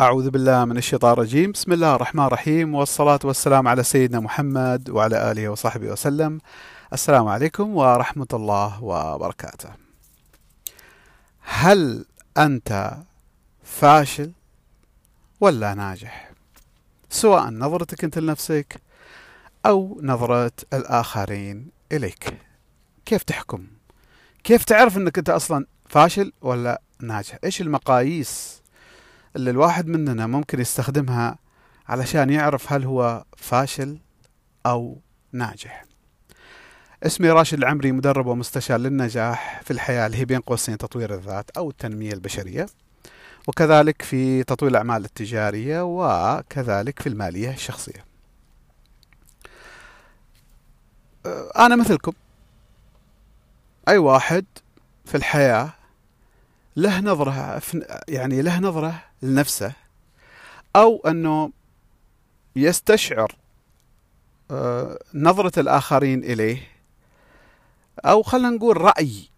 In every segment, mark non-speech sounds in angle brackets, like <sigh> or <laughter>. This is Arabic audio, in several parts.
أعوذ بالله من الشيطان الرجيم. بسم الله الرحمن الرحيم والصلاة والسلام على سيدنا محمد وعلى آله وصحبه وسلم. السلام عليكم ورحمة الله وبركاته. هل أنت فاشل ولا ناجح؟ سواء نظرتك أنت لنفسك أو نظرة الآخرين إليك. كيف تحكم؟ كيف تعرف أنك أنت أصلا فاشل ولا ناجح؟ إيش المقاييس اللي الواحد مننا ممكن يستخدمها علشان يعرف هل هو فاشل أو ناجح. اسمي راشد العمري مدرب ومستشار للنجاح في الحياة اللي هي بين قوسين تطوير الذات أو التنمية البشرية وكذلك في تطوير الأعمال التجارية وكذلك في المالية الشخصية. أنا مثلكم. أي واحد في الحياة له نظرة يعني له نظرة لنفسه أو أنه يستشعر آه، نظرة الآخرين إليه أو خلينا نقول رأي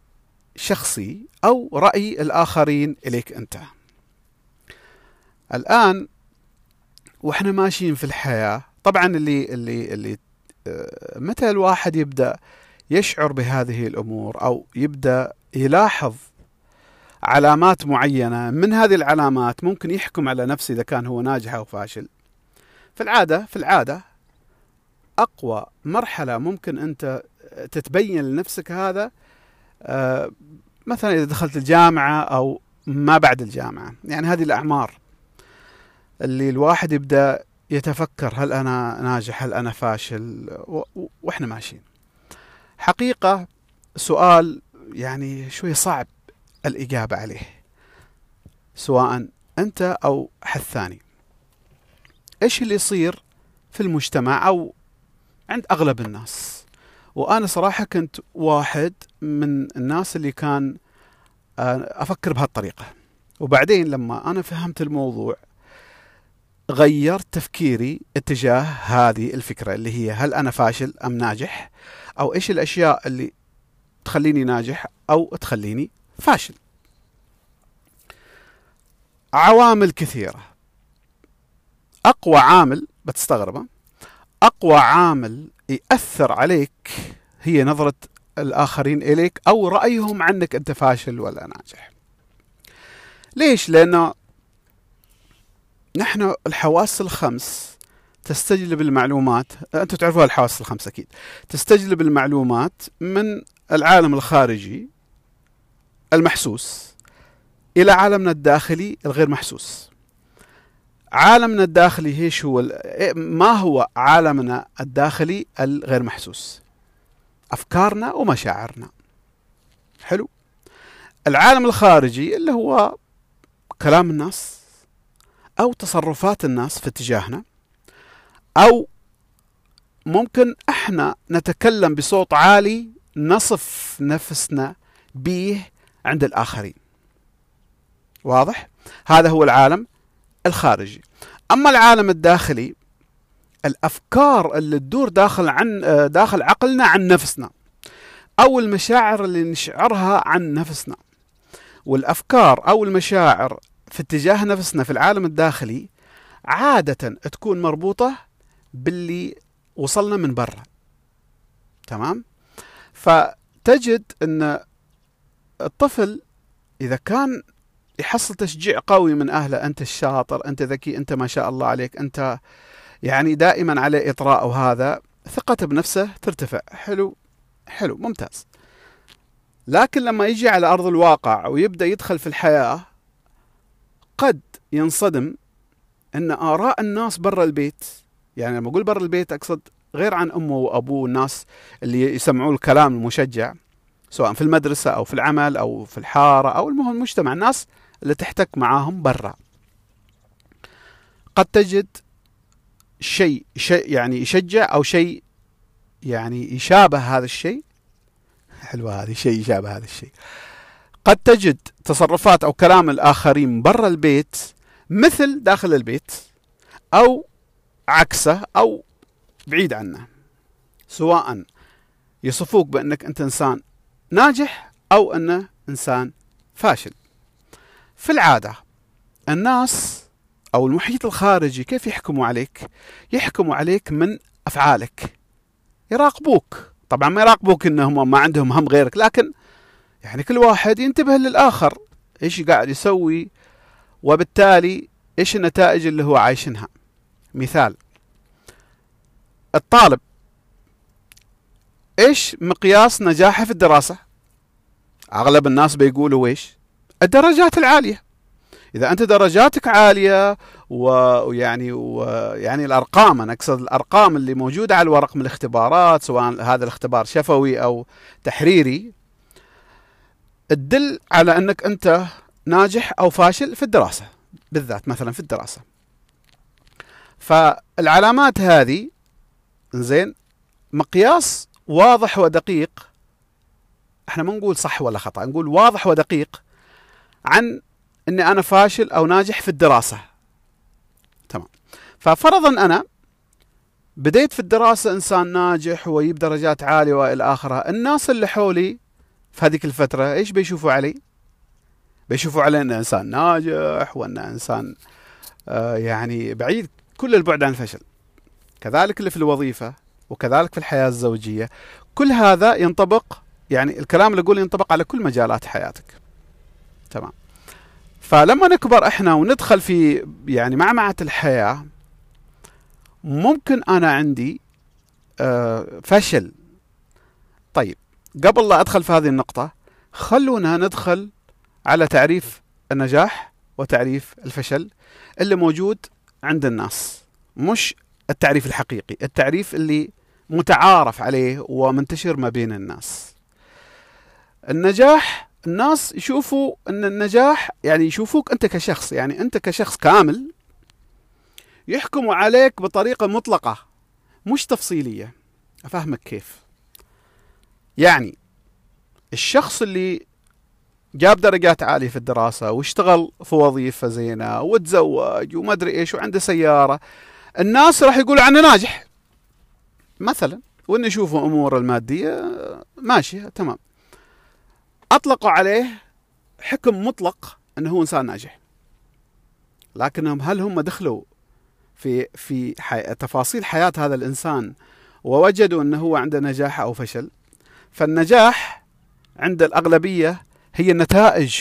شخصي أو رأي الآخرين إليك أنت. الآن وإحنا ماشيين في الحياة طبعا اللي اللي اللي آه، متى الواحد يبدأ يشعر بهذه الأمور أو يبدأ يلاحظ علامات معينة من هذه العلامات ممكن يحكم على نفسه إذا كان هو ناجح أو فاشل. في العادة في العادة أقوى مرحلة ممكن أنت تتبين لنفسك هذا آه، مثلا إذا دخلت الجامعة أو ما بعد الجامعة. يعني هذه الأعمار اللي الواحد يبدأ يتفكر هل أنا ناجح هل أنا فاشل وإحنا ماشيين. حقيقة سؤال يعني شوي صعب. الإجابة عليه. سواء أنت أو حد ثاني. إيش اللي يصير في المجتمع أو عند أغلب الناس؟ وأنا صراحة كنت واحد من الناس اللي كان آه، أفكر بهالطريقة. وبعدين لما أنا فهمت الموضوع غيرت تفكيري اتجاه هذه الفكرة اللي هي هل أنا فاشل أم ناجح؟ أو إيش الأشياء اللي تخليني ناجح أو تخليني فاشل. عوامل كثيرة. أقوى عامل بتستغربه أقوى عامل يأثر عليك هي نظرة الآخرين إليك أو رأيهم عنك أنت فاشل ولا ناجح. ليش؟ لأنه نحن الحواس الخمس تستجلب المعلومات أنتم تعرفوا الحواس الخمس أكيد تستجلب المعلومات من العالم الخارجي المحسوس. إلى عالمنا الداخلي الغير محسوس. عالمنا الداخلي إيش هو ما هو عالمنا الداخلي الغير محسوس؟ أفكارنا ومشاعرنا. حلو؟ العالم الخارجي اللي هو كلام الناس أو تصرفات الناس في اتجاهنا أو ممكن إحنا نتكلم بصوت عالي نصف نفسنا به عند الآخرين. واضح؟ هذا هو العالم الخارجي. أما العالم الداخلي الأفكار اللي تدور داخل عن داخل عقلنا عن نفسنا أو المشاعر اللي نشعرها عن نفسنا والأفكار أو المشاعر في اتجاه نفسنا في العالم الداخلي عادة تكون مربوطة باللي وصلنا من برا. تمام؟ فتجد أن الطفل إذا كان يحصل تشجيع قوي من أهله أنت الشاطر أنت ذكي أنت ما شاء الله عليك أنت يعني دائما عليه إطراء وهذا ثقته بنفسه ترتفع. حلو حلو ممتاز. لكن لما يجي على أرض الواقع ويبدأ يدخل في الحياة قد ينصدم أن آراء الناس برا البيت. يعني لما أقول برا البيت أقصد غير عن أمه وأبوه الناس اللي يسمعوا الكلام المشجع. سواء في المدرسة أو في العمل أو في الحارة أو المهم المجتمع الناس اللي تحتك معاهم برا. قد تجد شيء شيء يعني يشجع أو شيء يعني يشابه هذا الشيء. حلوة هذه شيء يشابه هذا الشيء. قد تجد تصرفات أو كلام الآخرين برا البيت مثل داخل البيت أو عكسه أو بعيد عنه. سواء يصفوك بأنك أنت إنسان ناجح أو أنه إنسان فاشل. في العادة الناس أو المحيط الخارجي كيف يحكموا عليك؟ يحكموا عليك من أفعالك. يراقبوك. طبعا ما يراقبوك إنهم ما عندهم هم غيرك لكن يعني كل واحد ينتبه للآخر إيش قاعد يسوي وبالتالي إيش النتائج اللي هو عايشنها مثال الطالب إيش مقياس نجاحه في الدراسة؟ أغلب الناس بيقولوا إيش؟ الدرجات العالية. إذا أنت درجاتك عالية ويعني ويعني الأرقام أنا أقصد الأرقام اللي موجودة على الورق من الاختبارات سواء هذا الاختبار شفوي أو تحريري تدل على أنك أنت ناجح أو فاشل في الدراسة بالذات مثلا في الدراسة. فالعلامات هذه زين مقياس واضح ودقيق. إحنا ما نقول صح ولا خطأ نقول واضح ودقيق عن إني أنا فاشل أو ناجح في الدراسة. تمام. ففرضا أنا بديت في الدراسة إنسان ناجح ويجيب درجات عالية وإلى اخره الناس اللي حولي في هذيك الفترة إيش بيشوفوا علي؟ بيشوفوا علي إنه إنسان ناجح وإنه إنسان آه يعني بعيد كل البعد عن الفشل. كذلك اللي في الوظيفة. وكذلك في الحياة الزوجية. كل هذا ينطبق يعني الكلام اللي أقول ينطبق على كل مجالات حياتك. تمام. فلما نكبر إحنا وندخل في يعني معمعة الحياة ممكن أنا عندي آه فشل. طيب قبل لا أدخل في هذه النقطة خلونا ندخل على تعريف النجاح وتعريف الفشل اللي موجود عند الناس مش التعريف الحقيقي. التعريف اللي متعارف عليه ومنتشر ما بين الناس. النجاح الناس يشوفوا إن النجاح يعني يشوفوك أنت كشخص يعني أنت كشخص كامل يحكموا عليك بطريقة مطلقة مش تفصيلية. أفهمك كيف؟ يعني الشخص اللي جاب درجات عالية في الدراسة واشتغل في وظيفة زينة وتزوج وما أدري إيش وعنده سيارة الناس راح يقولوا عنه ناجح. مثلا وإن يشوفوا أمور المادية ماشية تمام. أطلقوا عليه حكم مطلق أنه هو إنسان ناجح. لكنهم هل هم دخلوا في في حي... تفاصيل حياة هذا الإنسان ووجدوا أنه هو عنده نجاح أو فشل؟ فالنجاح عند الأغلبية هي النتائج.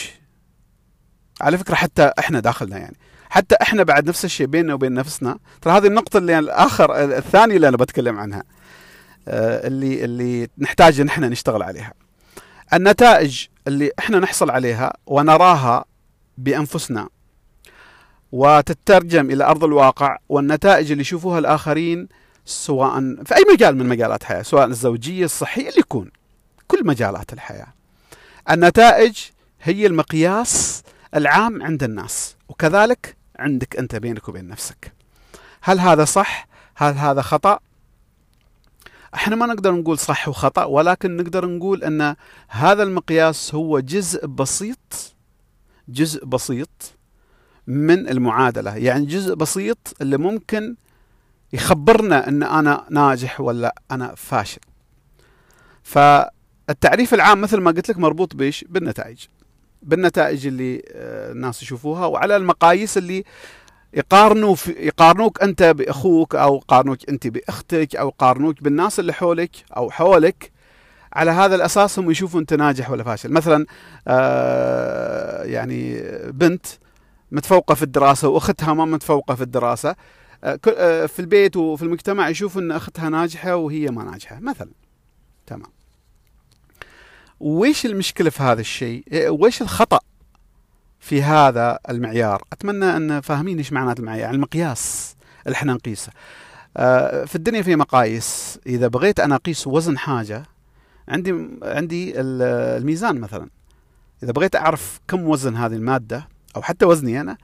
على فكرة حتى إحنا داخلنا يعني. حتى إحنا بعد نفس الشيء بيننا وبين نفسنا. ترى هذه النقطة اللي الآخر الثانية اللي أنا بتكلم عنها آه، اللي اللي نحتاج إن إحنا نشتغل عليها. النتائج اللي إحنا نحصل عليها ونراها بأنفسنا وتترجم إلى أرض الواقع والنتائج اللي يشوفوها الآخرين سواء في أي مجال من مجالات الحياة سواء الزوجية الصحية اللي يكون. كل مجالات الحياة. النتائج هي المقياس العام عند الناس وكذلك عندك أنت بينك وبين نفسك. هل هذا صح؟ هل هذا خطأ؟ إحنا ما نقدر نقول صح وخطأ ولكن نقدر نقول أن هذا المقياس هو جزء بسيط جزء بسيط من المعادلة. يعني جزء بسيط اللي ممكن يخبرنا أن أنا ناجح ولا أنا فاشل. فالتعريف العام مثل ما قلت لك مربوط بيش بالنتائج. بالنتائج اللي آه، الناس يشوفوها. وعلى المقاييس اللي يقارنوا في يقارنوك أنت بأخوك أو يقارنوك أنت بأختك أو يقارنوك بالناس اللي حولك أو حولك. على هذا الأساس هم يشوفوا أنت ناجح ولا فاشل. مثلا آه يعني بنت متفوقة في الدراسة وأختها ما متفوقة في الدراسة. آه, آه، في البيت وفي المجتمع يشوفوا أن أختها ناجحة وهي ما ناجحة. مثلا. تمام. ويش المشكلة في هذا الشيء؟ ويش الخطأ في هذا المعيار؟ أتمنى أن فاهمين إيش معنات المعيار. المقياس اللي إحنا نقيسه. آه، في الدنيا في مقاييس. إذا بغيت أنا أقيس وزن حاجة عندي عندي الميزان مثلا. إذا بغيت أعرف كم وزن هذه المادة أو حتى وزني أنا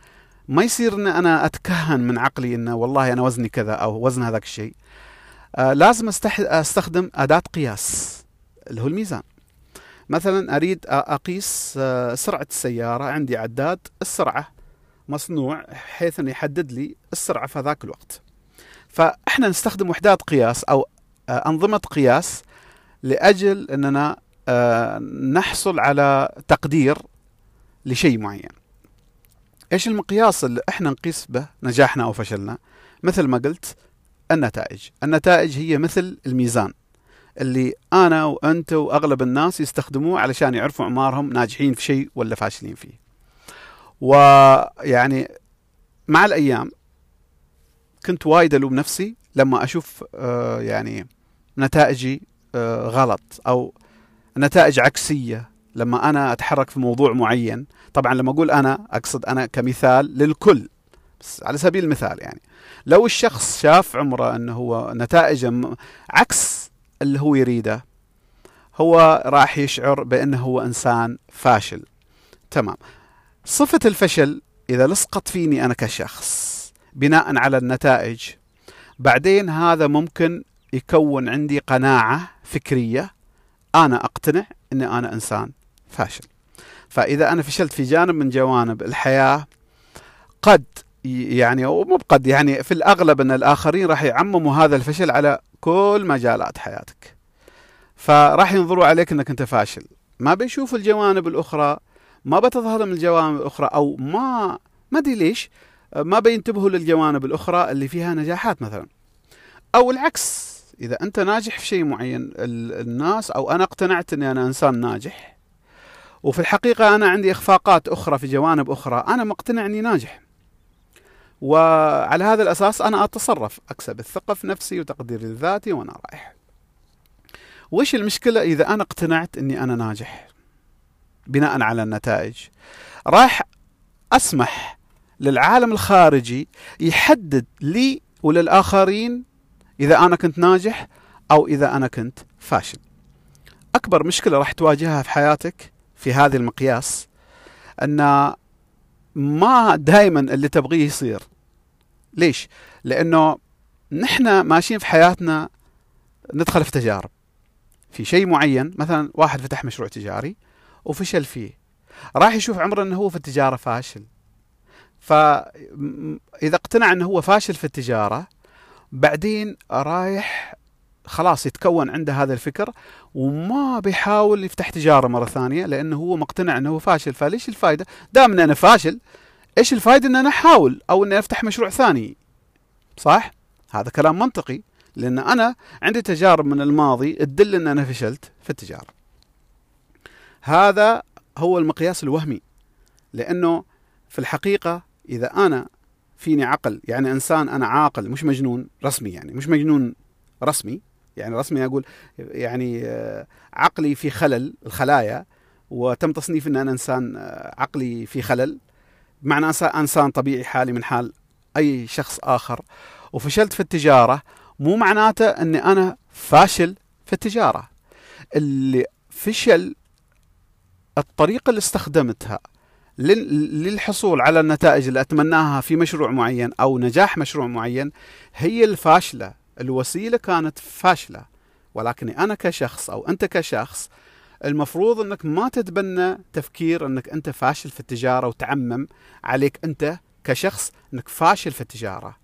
ما يصير إن أنا أتكهن من عقلي إنه والله أنا وزني كذا أو وزن هذاك الشيء. آه لازم أستخدم أداة قياس اللي هو الميزان. مثلا أريد أقيس آه، سرعة السيارة. عندي عداد السرعة مصنوع حيث أنه يحدد لي السرعة في ذاك الوقت. فإحنا نستخدم وحدات قياس أو آه، أنظمة قياس لأجل أننا آه، نحصل على تقدير لشيء معين. إيش المقياس اللي إحنا نقيس به نجاحنا أو فشلنا؟ مثل ما قلت النتائج. النتائج هي مثل الميزان. اللي أنا وأنت وأغلب الناس يستخدموه علشان يعرفوا اعمارهم ناجحين في شيء ولا فاشلين فيه. ويعني مع الأيام كنت وايد ألوم نفسي لما أشوف آه يعني نتائجي آه غلط أو نتائج عكسية لما أنا أتحرك في موضوع معين. طبعا لما أقول أنا أقصد أنا كمثال للكل بس على سبيل المثال يعني. لو الشخص شاف عمره إنه هو نتائجه عكس اللي هو يريده هو راح يشعر بأنه هو إنسان فاشل. تمام. صفة الفشل إذا لصقت فيني أنا كشخص بناء على النتائج بعدين هذا ممكن يكون عندي قناعة فكرية أنا أقتنع اني أنا إنسان فاشل. فإذا أنا فشلت في جانب من جوانب الحياة قد يعني أو مو بقد يعني في الأغلب إن الآخرين راح يعمموا هذا الفشل على كل مجالات حياتك. فراح ينظروا عليك إنك أنت فاشل. ما بيشوفوا الجوانب الأخرى ما بتظهر من الجوانب الأخرى أو ما ما أدري ليش ما بينتبهوا للجوانب الأخرى اللي فيها نجاحات مثلا. أو العكس إذا أنت ناجح في شيء معين الناس أو أنا اقتنعت إني أنا إنسان ناجح وفي الحقيقة أنا عندي إخفاقات أخرى في جوانب أخرى أنا مقتنع إني ناجح. وعلى هذا الأساس أنا أتصرف أكسب الثقة في نفسي وتقدير الذاتي وأنا رايح. وش المشكلة؟ إذا أنا اقتنعت إني أنا ناجح بناء على النتائج راح أسمح للعالم الخارجي يحدد لي وللآخرين إذا أنا كنت ناجح أو إذا أنا كنت فاشل. أكبر مشكلة راح تواجهها في حياتك في هذه المقياس أن ما دائما اللي تبغيه يصير. ليش؟ لأنه نحن ماشيين في حياتنا ندخل في تجارب. في شيء معين مثلا واحد فتح مشروع تجاري وفشل فيه. راح يشوف عمره إنه هو في التجارة فاشل. فاذا اقتنع إنه هو فاشل في التجارة بعدين رايح خلاص يتكون عنده هذا الفكر وما بيحاول يفتح تجارة مرة ثانية لأنه هو مقتنع أنه هو فاشل فليش الفائده؟ دام إن أنا فاشل إيش الفائده إن أنا أحاول أو إني أفتح مشروع ثاني؟ صح؟ هذا كلام منطقي لأن أنا عندي تجارب من الماضي تدل إن أنا فشلت في التجارة. هذا هو المقياس الوهمي لأنه في الحقيقة إذا أنا فيني عقل يعني إنسان أنا عاقل مش مجنون رسمي يعني مش مجنون رسمي يعني رسمي أقول يعني آه، عقلي في خلل الخلايا وتم تصنيف ان أنا إنسان آه، عقلي في خلل. بمعنى إنسان طبيعي حالي من حال أي شخص آخر. وفشلت في التجارة مو معناته إني أنا فاشل في التجارة. اللي فشل الطريقة اللي استخدمتها للحصول على النتائج اللي أتمناها في مشروع معين أو نجاح مشروع معين هي الفاشلة. الوسيلة كانت فاشلة. ولكني أنا كشخص أو أنت كشخص المفروض أنك ما تتبنى تفكير أنك أنت فاشل في التجارة وتعمم عليك أنت كشخص أنك فاشل في التجارة.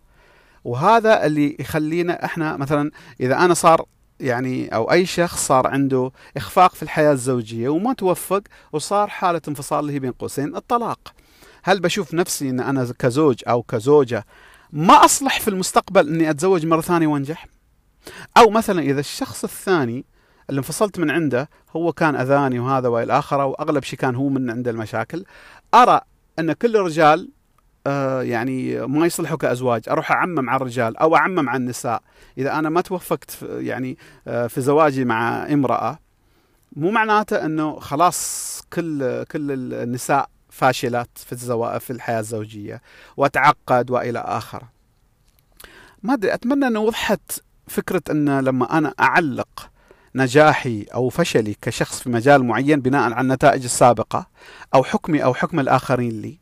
وهذا اللي يخلينا إحنا مثلا إذا أنا صار يعني أو أي شخص صار عنده إخفاق في الحياة الزوجية وما توفق وصار حالة انفصال اللي هي بين قوسين الطلاق. هل بشوف نفسي إن أنا كزوج أو كزوجة ما أصلح في المستقبل إني أتزوج مرة ثانية وأنجح؟ أو مثلا إذا الشخص الثاني اللي انفصلت من عنده هو كان أذاني وهذا وإلى آخره وأغلب شيء كان هو من عنده المشاكل أرى أن كل الرجال آه يعني ما يصلحوا كازواج أروح أعمم على الرجال أو أعمم على النساء. إذا أنا ما توفقت في يعني آه في زواجي مع امرأة مو معناته إنه خلاص كل كل النساء فاشلات في الزواج في الحياة الزوجية واتعقد وإلى اخره. ما أدري أتمنى ان وضحت فكرة أن لما أنا أعلق نجاحي أو فشلي كشخص في مجال معين بناء على النتائج السابقة أو حكمي أو حكم الآخرين لي.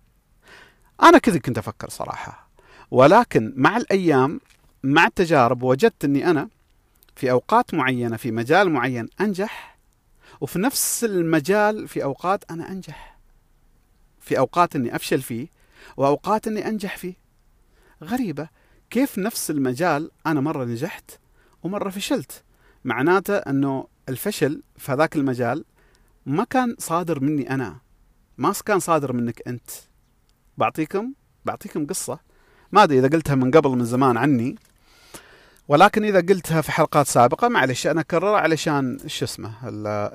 أنا كذا كنت أفكر صراحة. ولكن مع الأيام مع التجارب وجدت أني أنا في أوقات معينة في مجال معين أنجح وفي نفس المجال في أوقات أنا أنجح. في أوقات إني أفشل فيه وأوقات إني أنجح فيه. غريبة كيف نفس المجال أنا مرة نجحت ومرة فشلت. معناته إنه الفشل في هذاك المجال ما كان صادر مني أنا. ما كان صادر منك أنت. بعطيكم بعطيكم قصة. ما أدري إذا قلتها من قبل من زمان عني. ولكن إذا قلتها في حلقات سابقة معلش أنا أكررها علشان شو اسمه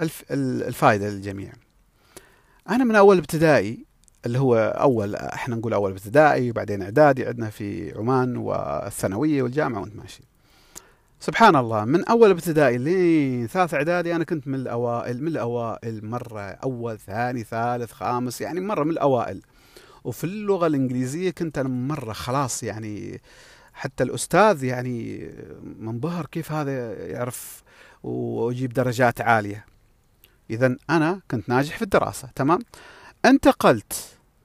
الف الفائده للجميع. أنا من أول ابتدائي اللي هو أول إحنا نقول أول ابتدائي وبعدين إعدادي عندنا في عمان والثانوية والجامعة وأنت ماشي. سبحان الله من أول ابتدائي لين ثالث إعدادي أنا كنت من الأوائل من الأوائل مرة أول ثاني ثالث خامس يعني مرة من الأوائل. وفي اللغة الإنجليزية كنت أنا مرة خلاص يعني حتى الأستاذ يعني منبهر كيف هذا يعرف ويجيب درجات عالية اذا أنا كنت ناجح في الدراسة تمام انتقلت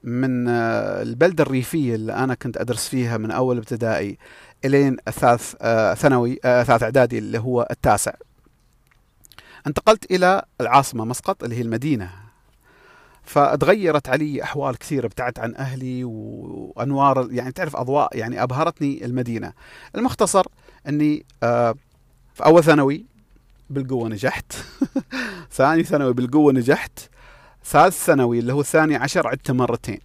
من البلدة الريفية اللي أنا كنت أدرس فيها من أول ابتدائي إلين الثالث آه، ثانوي آه، ثالث إعدادي اللي هو التاسع. انتقلت إلى العاصمة مسقط اللي هي المدينة. فتغيرت علي أحوال كثيرة ابتعدت عن أهلي وأنوار يعني تعرف أضواء يعني أبهرتني المدينة. المختصر آه، في أول ثانوي بالقوة نجحت. <laughs> ثاني ثانوي بالقوة نجحت. ثالث ثانوي اللي هو الثاني عشر عدته مرتين.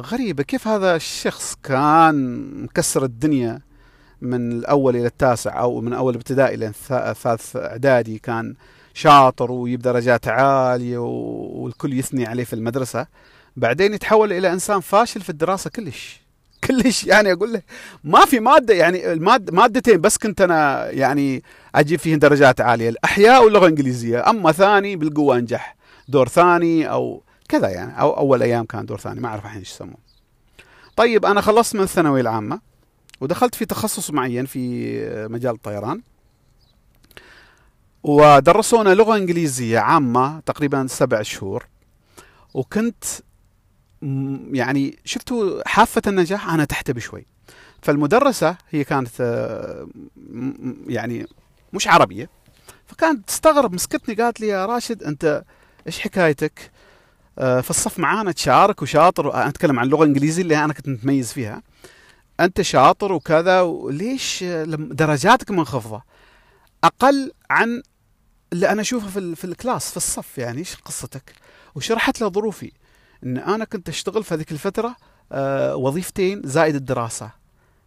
غريبة كيف هذا الشخص كان مكسر الدنيا من الأول إلى التاسع أو من أول ابتدائي إلى الثالث إعدادي كان شاطر ويجيب درجات عالية والكل يثني عليه في المدرسة. بعدين يتحول إلى إنسان فاشل في الدراسة كلش. <laughs> كلش يعني أقول له ما في مادة يعني المادة مادتين بس كنت أنا يعني أجيب فيهن درجات عالية الأحياء واللغة الإنجليزية. أما ثاني بالقوة أنجح. دور ثاني أو كذا يعني أو أول أيام كان دور ثاني ما أعرف الحين إيش يسموه. طيب أنا خلصت من الثانوية العامة ودخلت في تخصص معين في مجال الطيران. ودرسونا لغة إنجليزية عامة تقريبا سبع شهور. وكنت يعني شفتوا حافة النجاح أنا تحت بشوي. فالمدرسة هي كانت آه، يعني مش عربية. فكانت تستغرب مسكتني قالت لي يا راشد أنت إيش حكايتك؟ آه، في الصف معانا تشارك وشاطر. أنا أتكلم عن اللغة الإنجليزية اللي أنا كنت متميز فيها. أنت شاطر وكذا وليش درجاتك منخفضة؟ أقل عن اللي أنا أشوفه في, في ال class في الصف يعني. إيش قصتك؟ وشرحت له ظروفي. إن أنا كنت أشتغل في هذيك الفترة آه وظيفتين زائد الدراسة.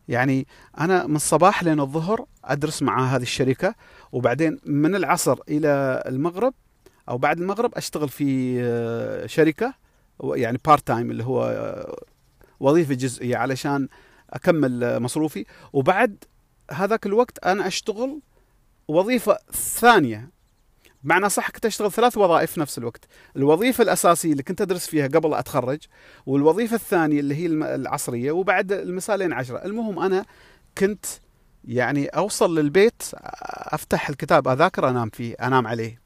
يعني أنا من الصباح لين الظهر أدرس مع هذه الشركة وبعدين من العصر إلى المغرب أو بعد المغرب أشتغل في آه شركة يعني part time اللي هو آه وظيفة جزئية علشان أكمل مصروفي. وبعد هذاك الوقت أنا أشتغل وظيفة ثانية. بمعنى صح كنت أشتغل ثلاث وظائف في نفس الوقت. الوظيفة الأساسية اللي كنت أدرس فيها قبل أتخرج والوظيفة الثانية اللي هي العصرية وبعد المساء لين عشرة. المهم أنا كنت يعني أوصل للبيت أفتح الكتاب أذاكر أنام فيه أنام عليه.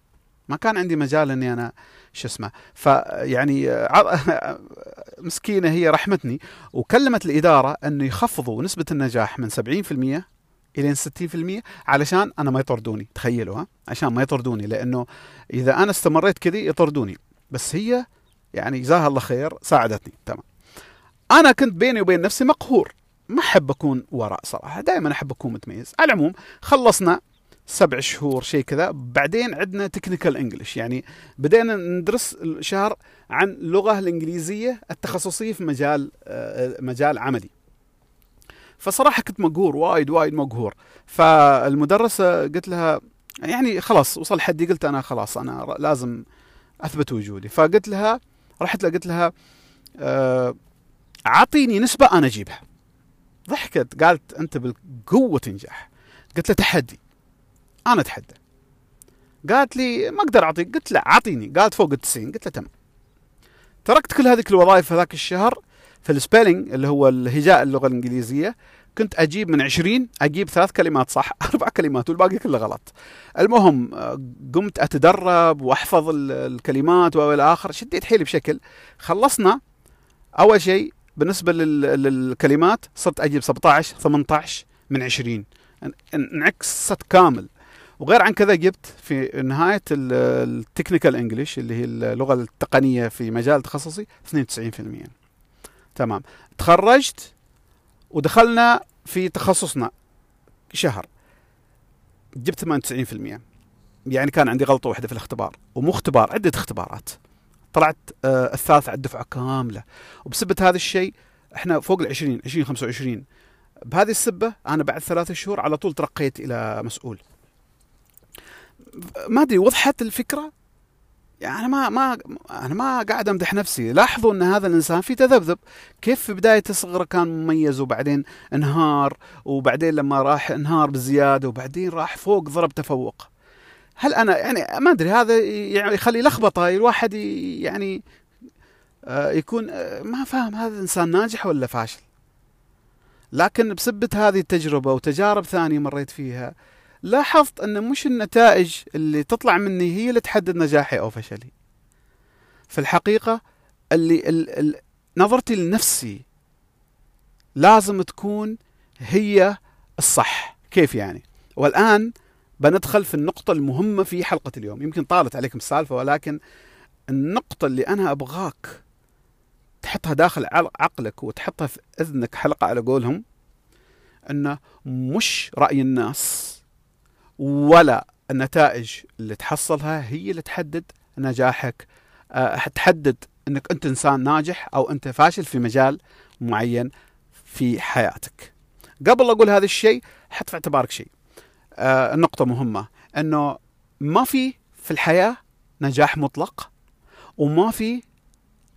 ما كان عندي مجال إني أنا شو اسمه فيعني <laughs> مسكينة هي رحمتني وكلمت الإدارة إنه يخفضوا نسبة النجاح من 70% الين 60% علشان أنا ما يطردوني تخيلوا ها عشان ما يطردوني لأنه إذا أنا استمريت كذي يطردوني. بس هي يعني جزاها الله خير ساعدتني تمام. أنا كنت بيني وبين نفسي مقهور ما أحب أكون وراء صراحة دائما أحب أكون متميز. على العموم خلصنا سبع شهور شيء كذا. بعدين عندنا تكنيكال انجلش يعني بدينا ندرس شهر عن اللغة الإنجليزية التخصصية في مجال آه، مجال عملي. فصراحة كنت مقهور وايد وايد مقهور. فالمدرسة قلت لها يعني خلاص وصل حدي قلت أنا خلاص أنا لازم أثبت وجودي. فقلت لها رحت لها قلت لها آه، أعطيني نسبة أنا أجيبها. ضحكت قالت أنت بالقوة تنجح. قلت لها تحدي. أنا أتحدى. قالت لي ما أقدر اعطيك قلت لا أعطيني. قالت فوق ال 90 قلت لها تمام. تركت كل هذيك الوظائف هذاك الشهر في السبيلنج اللي هو الهجاء اللغة الإنجليزية. كنت أجيب من 20 أجيب ثلاث كلمات صح؟ <laughs> أربع كلمات والباقي كله غلط. المهم قمت أتدرب وأحفظ الكلمات وإلى آخر. شديت حيلي بشكل. خلصنا. أول شيء بالنسبة للكلمات صرت أجيب 17 18 من 20 إنعكست كامل. وغير عن كذا جبت في نهاية التكنيكال انجلش اللي هي اللغة التقنية في مجال تخصصي 92% تمام. تخرجت ودخلنا في تخصصنا شهر. جبت 98% يعني كان عندي غلطة واحدة في الاختبار ومو اختبار عدة اختبارات. طلعت آه الثالث على الدفعة كاملة. وبسبه هذا الشيء إحنا فوق ال 20 20 25 بهذه السبة أنا بعد ثلاثة شهور على طول ترقيت إلى مسؤول. ما أدري وضحت الفكرة؟ يعني أنا ما ما أنا ما قاعد أمدح نفسي. لاحظوا إن هذا الإنسان في تذبذب. كيف في بداية صغره كان مميز وبعدين انهار وبعدين لما راح انهار بزيادة وبعدين راح فوق ضرب تفوق. هل أنا يعني ما أدري هذا يعني يخلي لخبطة الواحد يعني آه، يكون آه، ما فاهم هذا انسان ناجح ولا فاشل. لكن بسبة هذه التجربة وتجارب ثانية مريت فيها لاحظت أن مش النتائج اللي تطلع مني هي اللي تحدد نجاحي أو فشلي. في الحقيقة اللي ال ال نظرتي لنفسي لازم تكون هي الصح كيف يعني؟ والآن بندخل في النقطة المهمة في حلقة اليوم. يمكن طالت عليكم السالفة ولكن النقطة اللي أنا أبغاك تحطها داخل عقلك وتحطها في إذنك حلقة على قولهم انه مش رأي الناس ولا النتائج اللي تحصلها هي اللي تحدد نجاحك أه تحدد إنك أنت إنسان ناجح أو أنت فاشل في مجال معين في حياتك. قبل أقول هذا الشيء حط في اعتبارك شيء. أه النقطه مهمة إنه ما في في الحياة نجاح مطلق وما في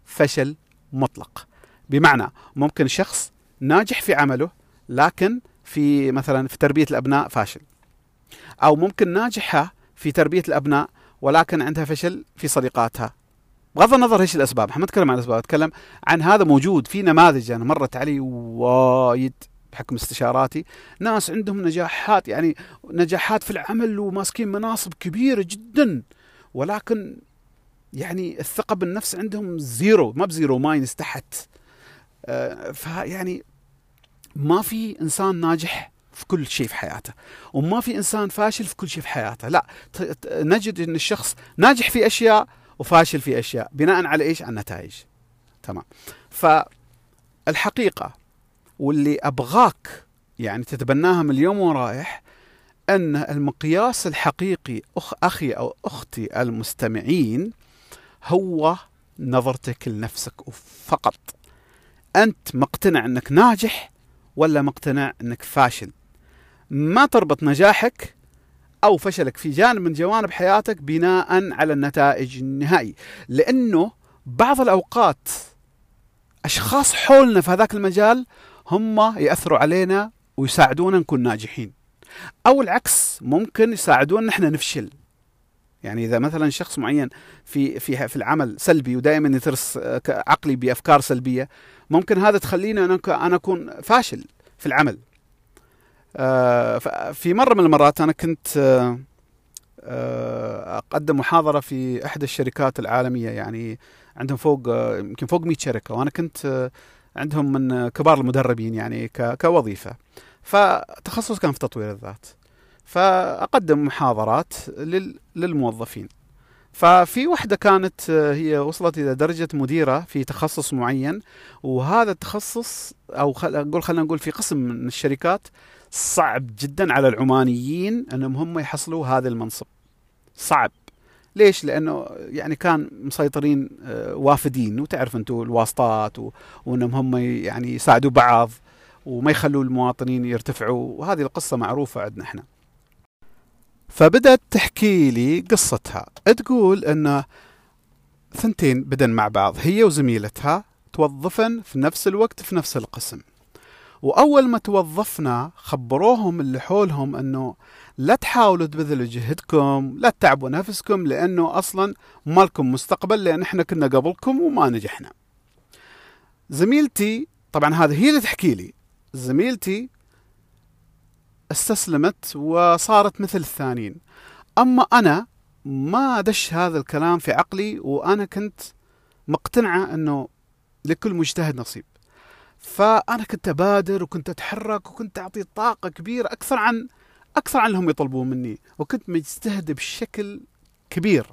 فشل مطلق بمعنى ممكن شخص ناجح في عمله لكن في مثلا في تربية الأبناء فاشل أو ممكن ناجحة في تربية الأبناء ولكن عندها فشل في صديقاتها. بغض النظر إيش الأسباب، إحنا ما نتكلم عن الأسباب، نتكلم عن هذا موجود في نماذج أنا مرت علي وايد بحكم استشاراتي. ناس عندهم نجاحات يعني نجاحات في العمل وماسكين مناصب كبيرة جدا ولكن يعني الثقة بالنفس عندهم zero ما ب zero minus تحت. آه، فيعني ما في إنسان ناجح في كل شيء في حياته. وما في إنسان فاشل في كل شيء في حياته. لا نجد إن الشخص ناجح في أشياء وفاشل في أشياء بناء على إيش؟ على النتائج. تمام. فالحقيقة واللي أبغاك يعني تتبناها من اليوم ورايح أن المقياس الحقيقي أخ أخي أو أختي المستمعين هو نظرتك لنفسك فقط. أنت مقتنع أنك ناجح ولا مقتنع أنك فاشل؟ ما تربط نجاحك أو فشلك في جانب من جوانب حياتك بناء على النتائج النهائية. لأنه بعض الأوقات أشخاص حولنا في هذاك المجال هم يأثروا علينا ويساعدونا نكون ناجحين. أو العكس ممكن يساعدونا نحن نفشل. يعني إذا مثلا شخص معين في في في العمل سلبي ودائما يترس عقلي بأفكار سلبية ممكن هذا تخليني أنا أكون فاشل في العمل. آه، في مرة من المرات أنا كنت آه، أقدم محاضرة في إحدى الشركات العالمية يعني عندهم فوق يمكن فوق 100 شركة وأنا كنت عندهم من كبار المدربين يعني كوظيفة. فتخصص كان في تطوير الذات. فأقدم محاضرات للموظفين. ففي وحدة كانت آه، هي وصلت إلى درجة مديرة في تخصص معين. وهذا التخصص أو خل... خلينا نقول في قسم من الشركات صعب جدا على العمانيين أنهم هم يحصلوا هذا المنصب. صعب. ليش؟ لأنه يعني كان مسيطرين آه، وافدين. وتعرف أنتم الواسطات و... وأنهم هم يعني يساعدوا بعض وما يخلوا المواطنين يرتفعوا. وهذه القصة معروفة عندنا إحنا. فبدأت تحكي لي قصتها. تقول أن ثنتين بدن مع بعض هي وزميلتها توظفن في نفس الوقت في نفس القسم. وأول ما توظفنا خبروهم اللي حولهم أنه لا تحاولوا تبذلوا جهدكم لا تتعبوا نفسكم لأنه أصلا ما لكم مستقبل لأن إحنا كنا قبلكم وما نجحنا. زميلتي طبعا هذه هي اللي تحكي لي. زميلتي استسلمت وصارت مثل الثانيين. أما أنا ما دش هذا الكلام في عقلي وأنا كنت مقتنعة أنه لكل مجتهد نصيب. فأنا كنت أبادر وكنت أتحرك وكنت أعطي طاقة كبيرة أكثر عن أكثر عن اللي هم يطلبون مني. وكنت مجتهد بشكل كبير.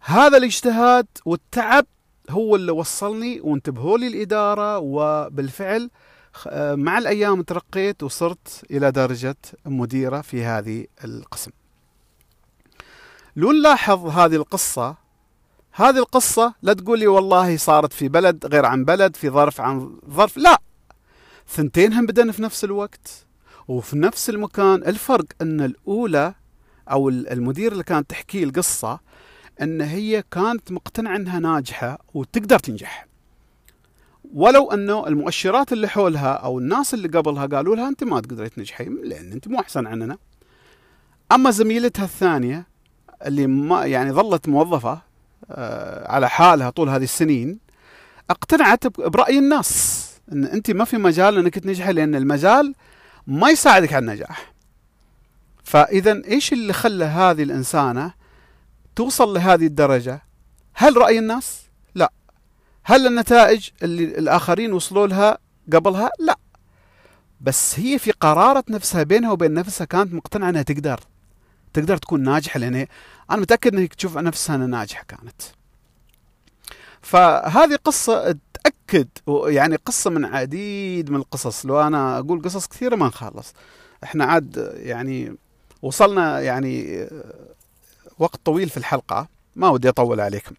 هذا الاجتهاد والتعب هو اللي وصلني وانتبهوا لي الإدارة وبالفعل مع الأيام ترقيت وصرت إلى درجة مديرة في هذه القسم. لو نلاحظ هذه القصة هذه القصة لا تقول لي والله صارت في بلد غير عن بلد في ظرف عن ظرف لا. ثنتينهم بدن في نفس الوقت وفي نفس المكان. الفرق إن الأولى أو المدير اللي كانت تحكي القصة إن هي كانت مقتنعة إنها ناجحة وتقدر تنجح. ولو إنه المؤشرات اللي حولها أو الناس اللي قبلها قالوا لها أنت ما تقدري تنجحي لأن أنت مو أحسن عننا. أما زميلتها الثانية اللي ما يعني ظلت موظفة آه، على حالها طول هذه السنين اقتنعت برأي الناس إن أنت ما في مجال إنك تنجحي لأن المجال ما يساعدك على النجاح. فإذا إيش اللي خلى هذه الإنسانة توصل لهذه الدرجة؟ هل رأي الناس؟ لا. هل النتائج اللي الآخرين وصلوا لها قبلها؟ لا. بس هي في قرارة نفسها بينها وبين نفسها كانت مقتنعة إنها تقدر تقدر تكون ناجحة لأن أنا متأكد انها تشوف نفسها انها ناجحة كانت. فهذه قصة تأكد يعني قصة من عديد من القصص. لو أنا أقول قصص كثيرة ما نخلص. إحنا عاد يعني وصلنا يعني وقت طويل في الحلقة. ما ودي أطول عليكم.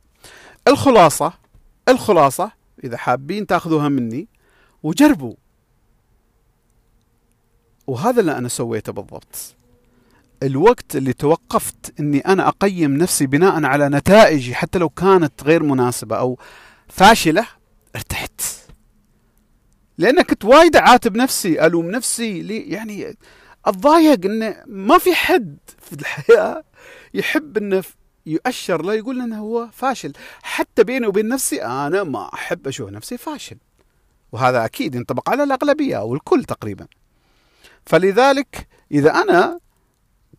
الخلاصة الخلاصة إذا حابين تأخذوها مني وجربوا. وهذا اللي أنا سويته بالضبط. الوقت اللي توقفت إني أنا أقيم نفسي بناء على نتائجي حتى لو كانت غير مناسبة أو فاشلة ارتحت. لأن كنت وايد أعاتب نفسي ألوم نفسي لي يعني أتضايق انه ما في حد في الحياة يحب إنه يؤشر له يقول إنه هو فاشل. حتى بيني وبين نفسي أنا ما أحب أشوف نفسي فاشل. وهذا أكيد ينطبق على الأغلبية أو الكل تقريبا. فلذلك إذا أنا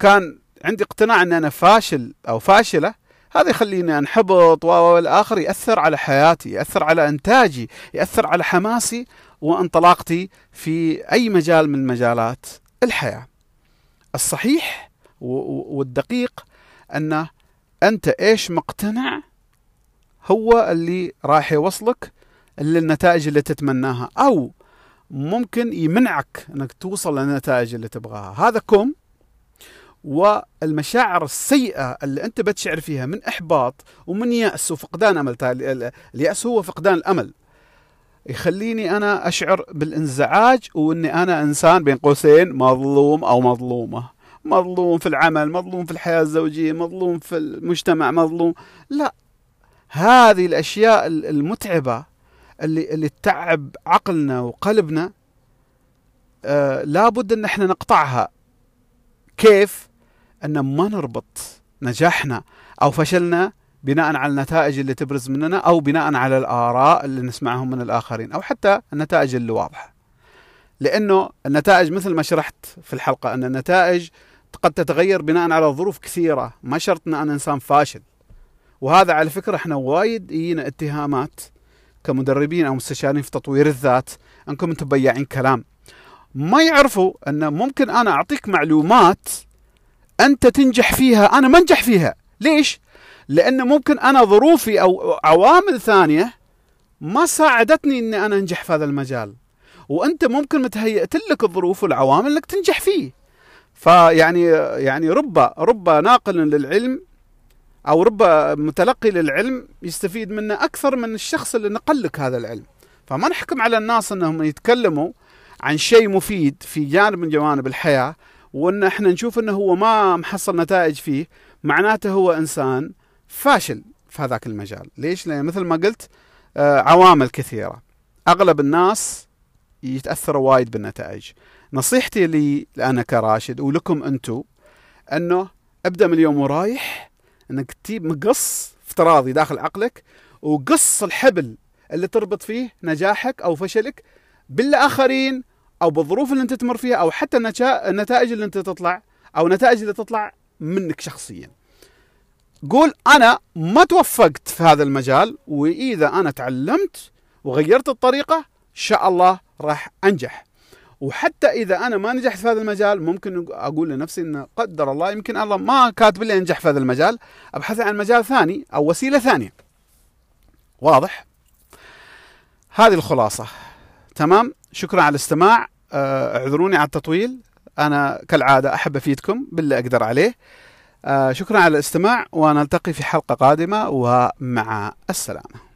كان عندي اقتناع إن أنا فاشل أو فاشلة هذا يخليني أنحبط والآخر يأثر على حياتي، يأثر على إنتاجي، يأثر على حماسي وانطلاقتي في أي مجال من مجالات الحياة. الصحيح والدقيق أن أنت إيش مقتنع هو اللي راح يوصلك للنتائج اللي تتمناها أو ممكن يمنعك إنك توصل للنتائج اللي تبغاها، هذا كم والمشاعر السيئة اللي أنت بتشعر فيها من إحباط ومن يأس وفقدان أمل. اليأس هو فقدان الأمل. يخليني أنا أشعر بالإنزعاج وأني أنا إنسان بين قوسين مظلوم أو مظلومة. مظلوم في العمل مظلوم في الحياة الزوجية مظلوم في المجتمع مظلوم. لا هذه الأشياء المتعبة اللي اللي تتعب عقلنا وقلبنا آه لابد إن إحنا نقطعها. كيف؟ أن ما نربط نجاحنا أو فشلنا بناء على النتائج اللي تبرز مننا أو بناء على الآراء اللي نسمعهم من الآخرين أو حتى النتائج اللي واضحة. لأنه النتائج مثل ما شرحت في الحلقة أن النتائج قد تتغير بناء على ظروف كثيرة، ما شرط أن أنا إنسان فاشل. وهذا على فكرة إحنا وايد يجينا اتهامات كمدربين أو مستشارين في تطوير الذات أنكم أنتم بياعين كلام. ما يعرفوا أن ممكن أنا أعطيك معلومات أنت تنجح فيها أنا ما أنجح فيها. ليش؟ لأن ممكن أنا ظروفي أو عوامل ثانية ما ساعدتني إني أنا أنجح في هذا المجال. وأنت ممكن متهيئت لك الظروف والعوامل إنك تنجح فيه. فيعني يعني رب رب ناقل للعلم أو رب متلقي للعلم يستفيد منه أكثر من الشخص اللي نقل لك هذا العلم. فما نحكم على الناس إنهم يتكلموا عن شيء مفيد في جانب من جوانب الحياة. وإن إحنا نشوف إنه هو ما محصل نتائج فيه معناته هو إنسان فاشل في هذاك المجال. ليش؟ لأن مثل ما قلت آه، عوامل كثيرة. أغلب الناس يتأثروا وايد بالنتائج. نصيحتي لي أنا كراشد ولكم أنتم إنه ابدأ من اليوم ورايح إنك تجيب مقص افتراضي داخل عقلك وقص الحبل اللي تربط فيه نجاحك أو فشلك بالآخرين أو بالظروف اللي أنت تمر فيها أو حتى النتائج اللي أنت تطلع أو النتائج اللي تطلع منك شخصيا. قول أنا ما توفقت في هذا المجال وإذا أنا تعلمت وغيرت الطريقة إن شاء الله راح أنجح. وحتى إذا أنا ما نجحت في هذا المجال ممكن أقول لنفسي إن قدر الله يمكن الله ما كاتب لي أنجح في هذا المجال أبحث عن مجال ثاني أو وسيلة ثانية. واضح؟ هذه الخلاصة. تمام؟ شكرا على الاستماع. اعذروني على التطويل. أنا كالعادة أحب أفيدكم باللي أقدر عليه. آه شكرا على الاستماع ونلتقي في حلقة قادمة ومع السلامة.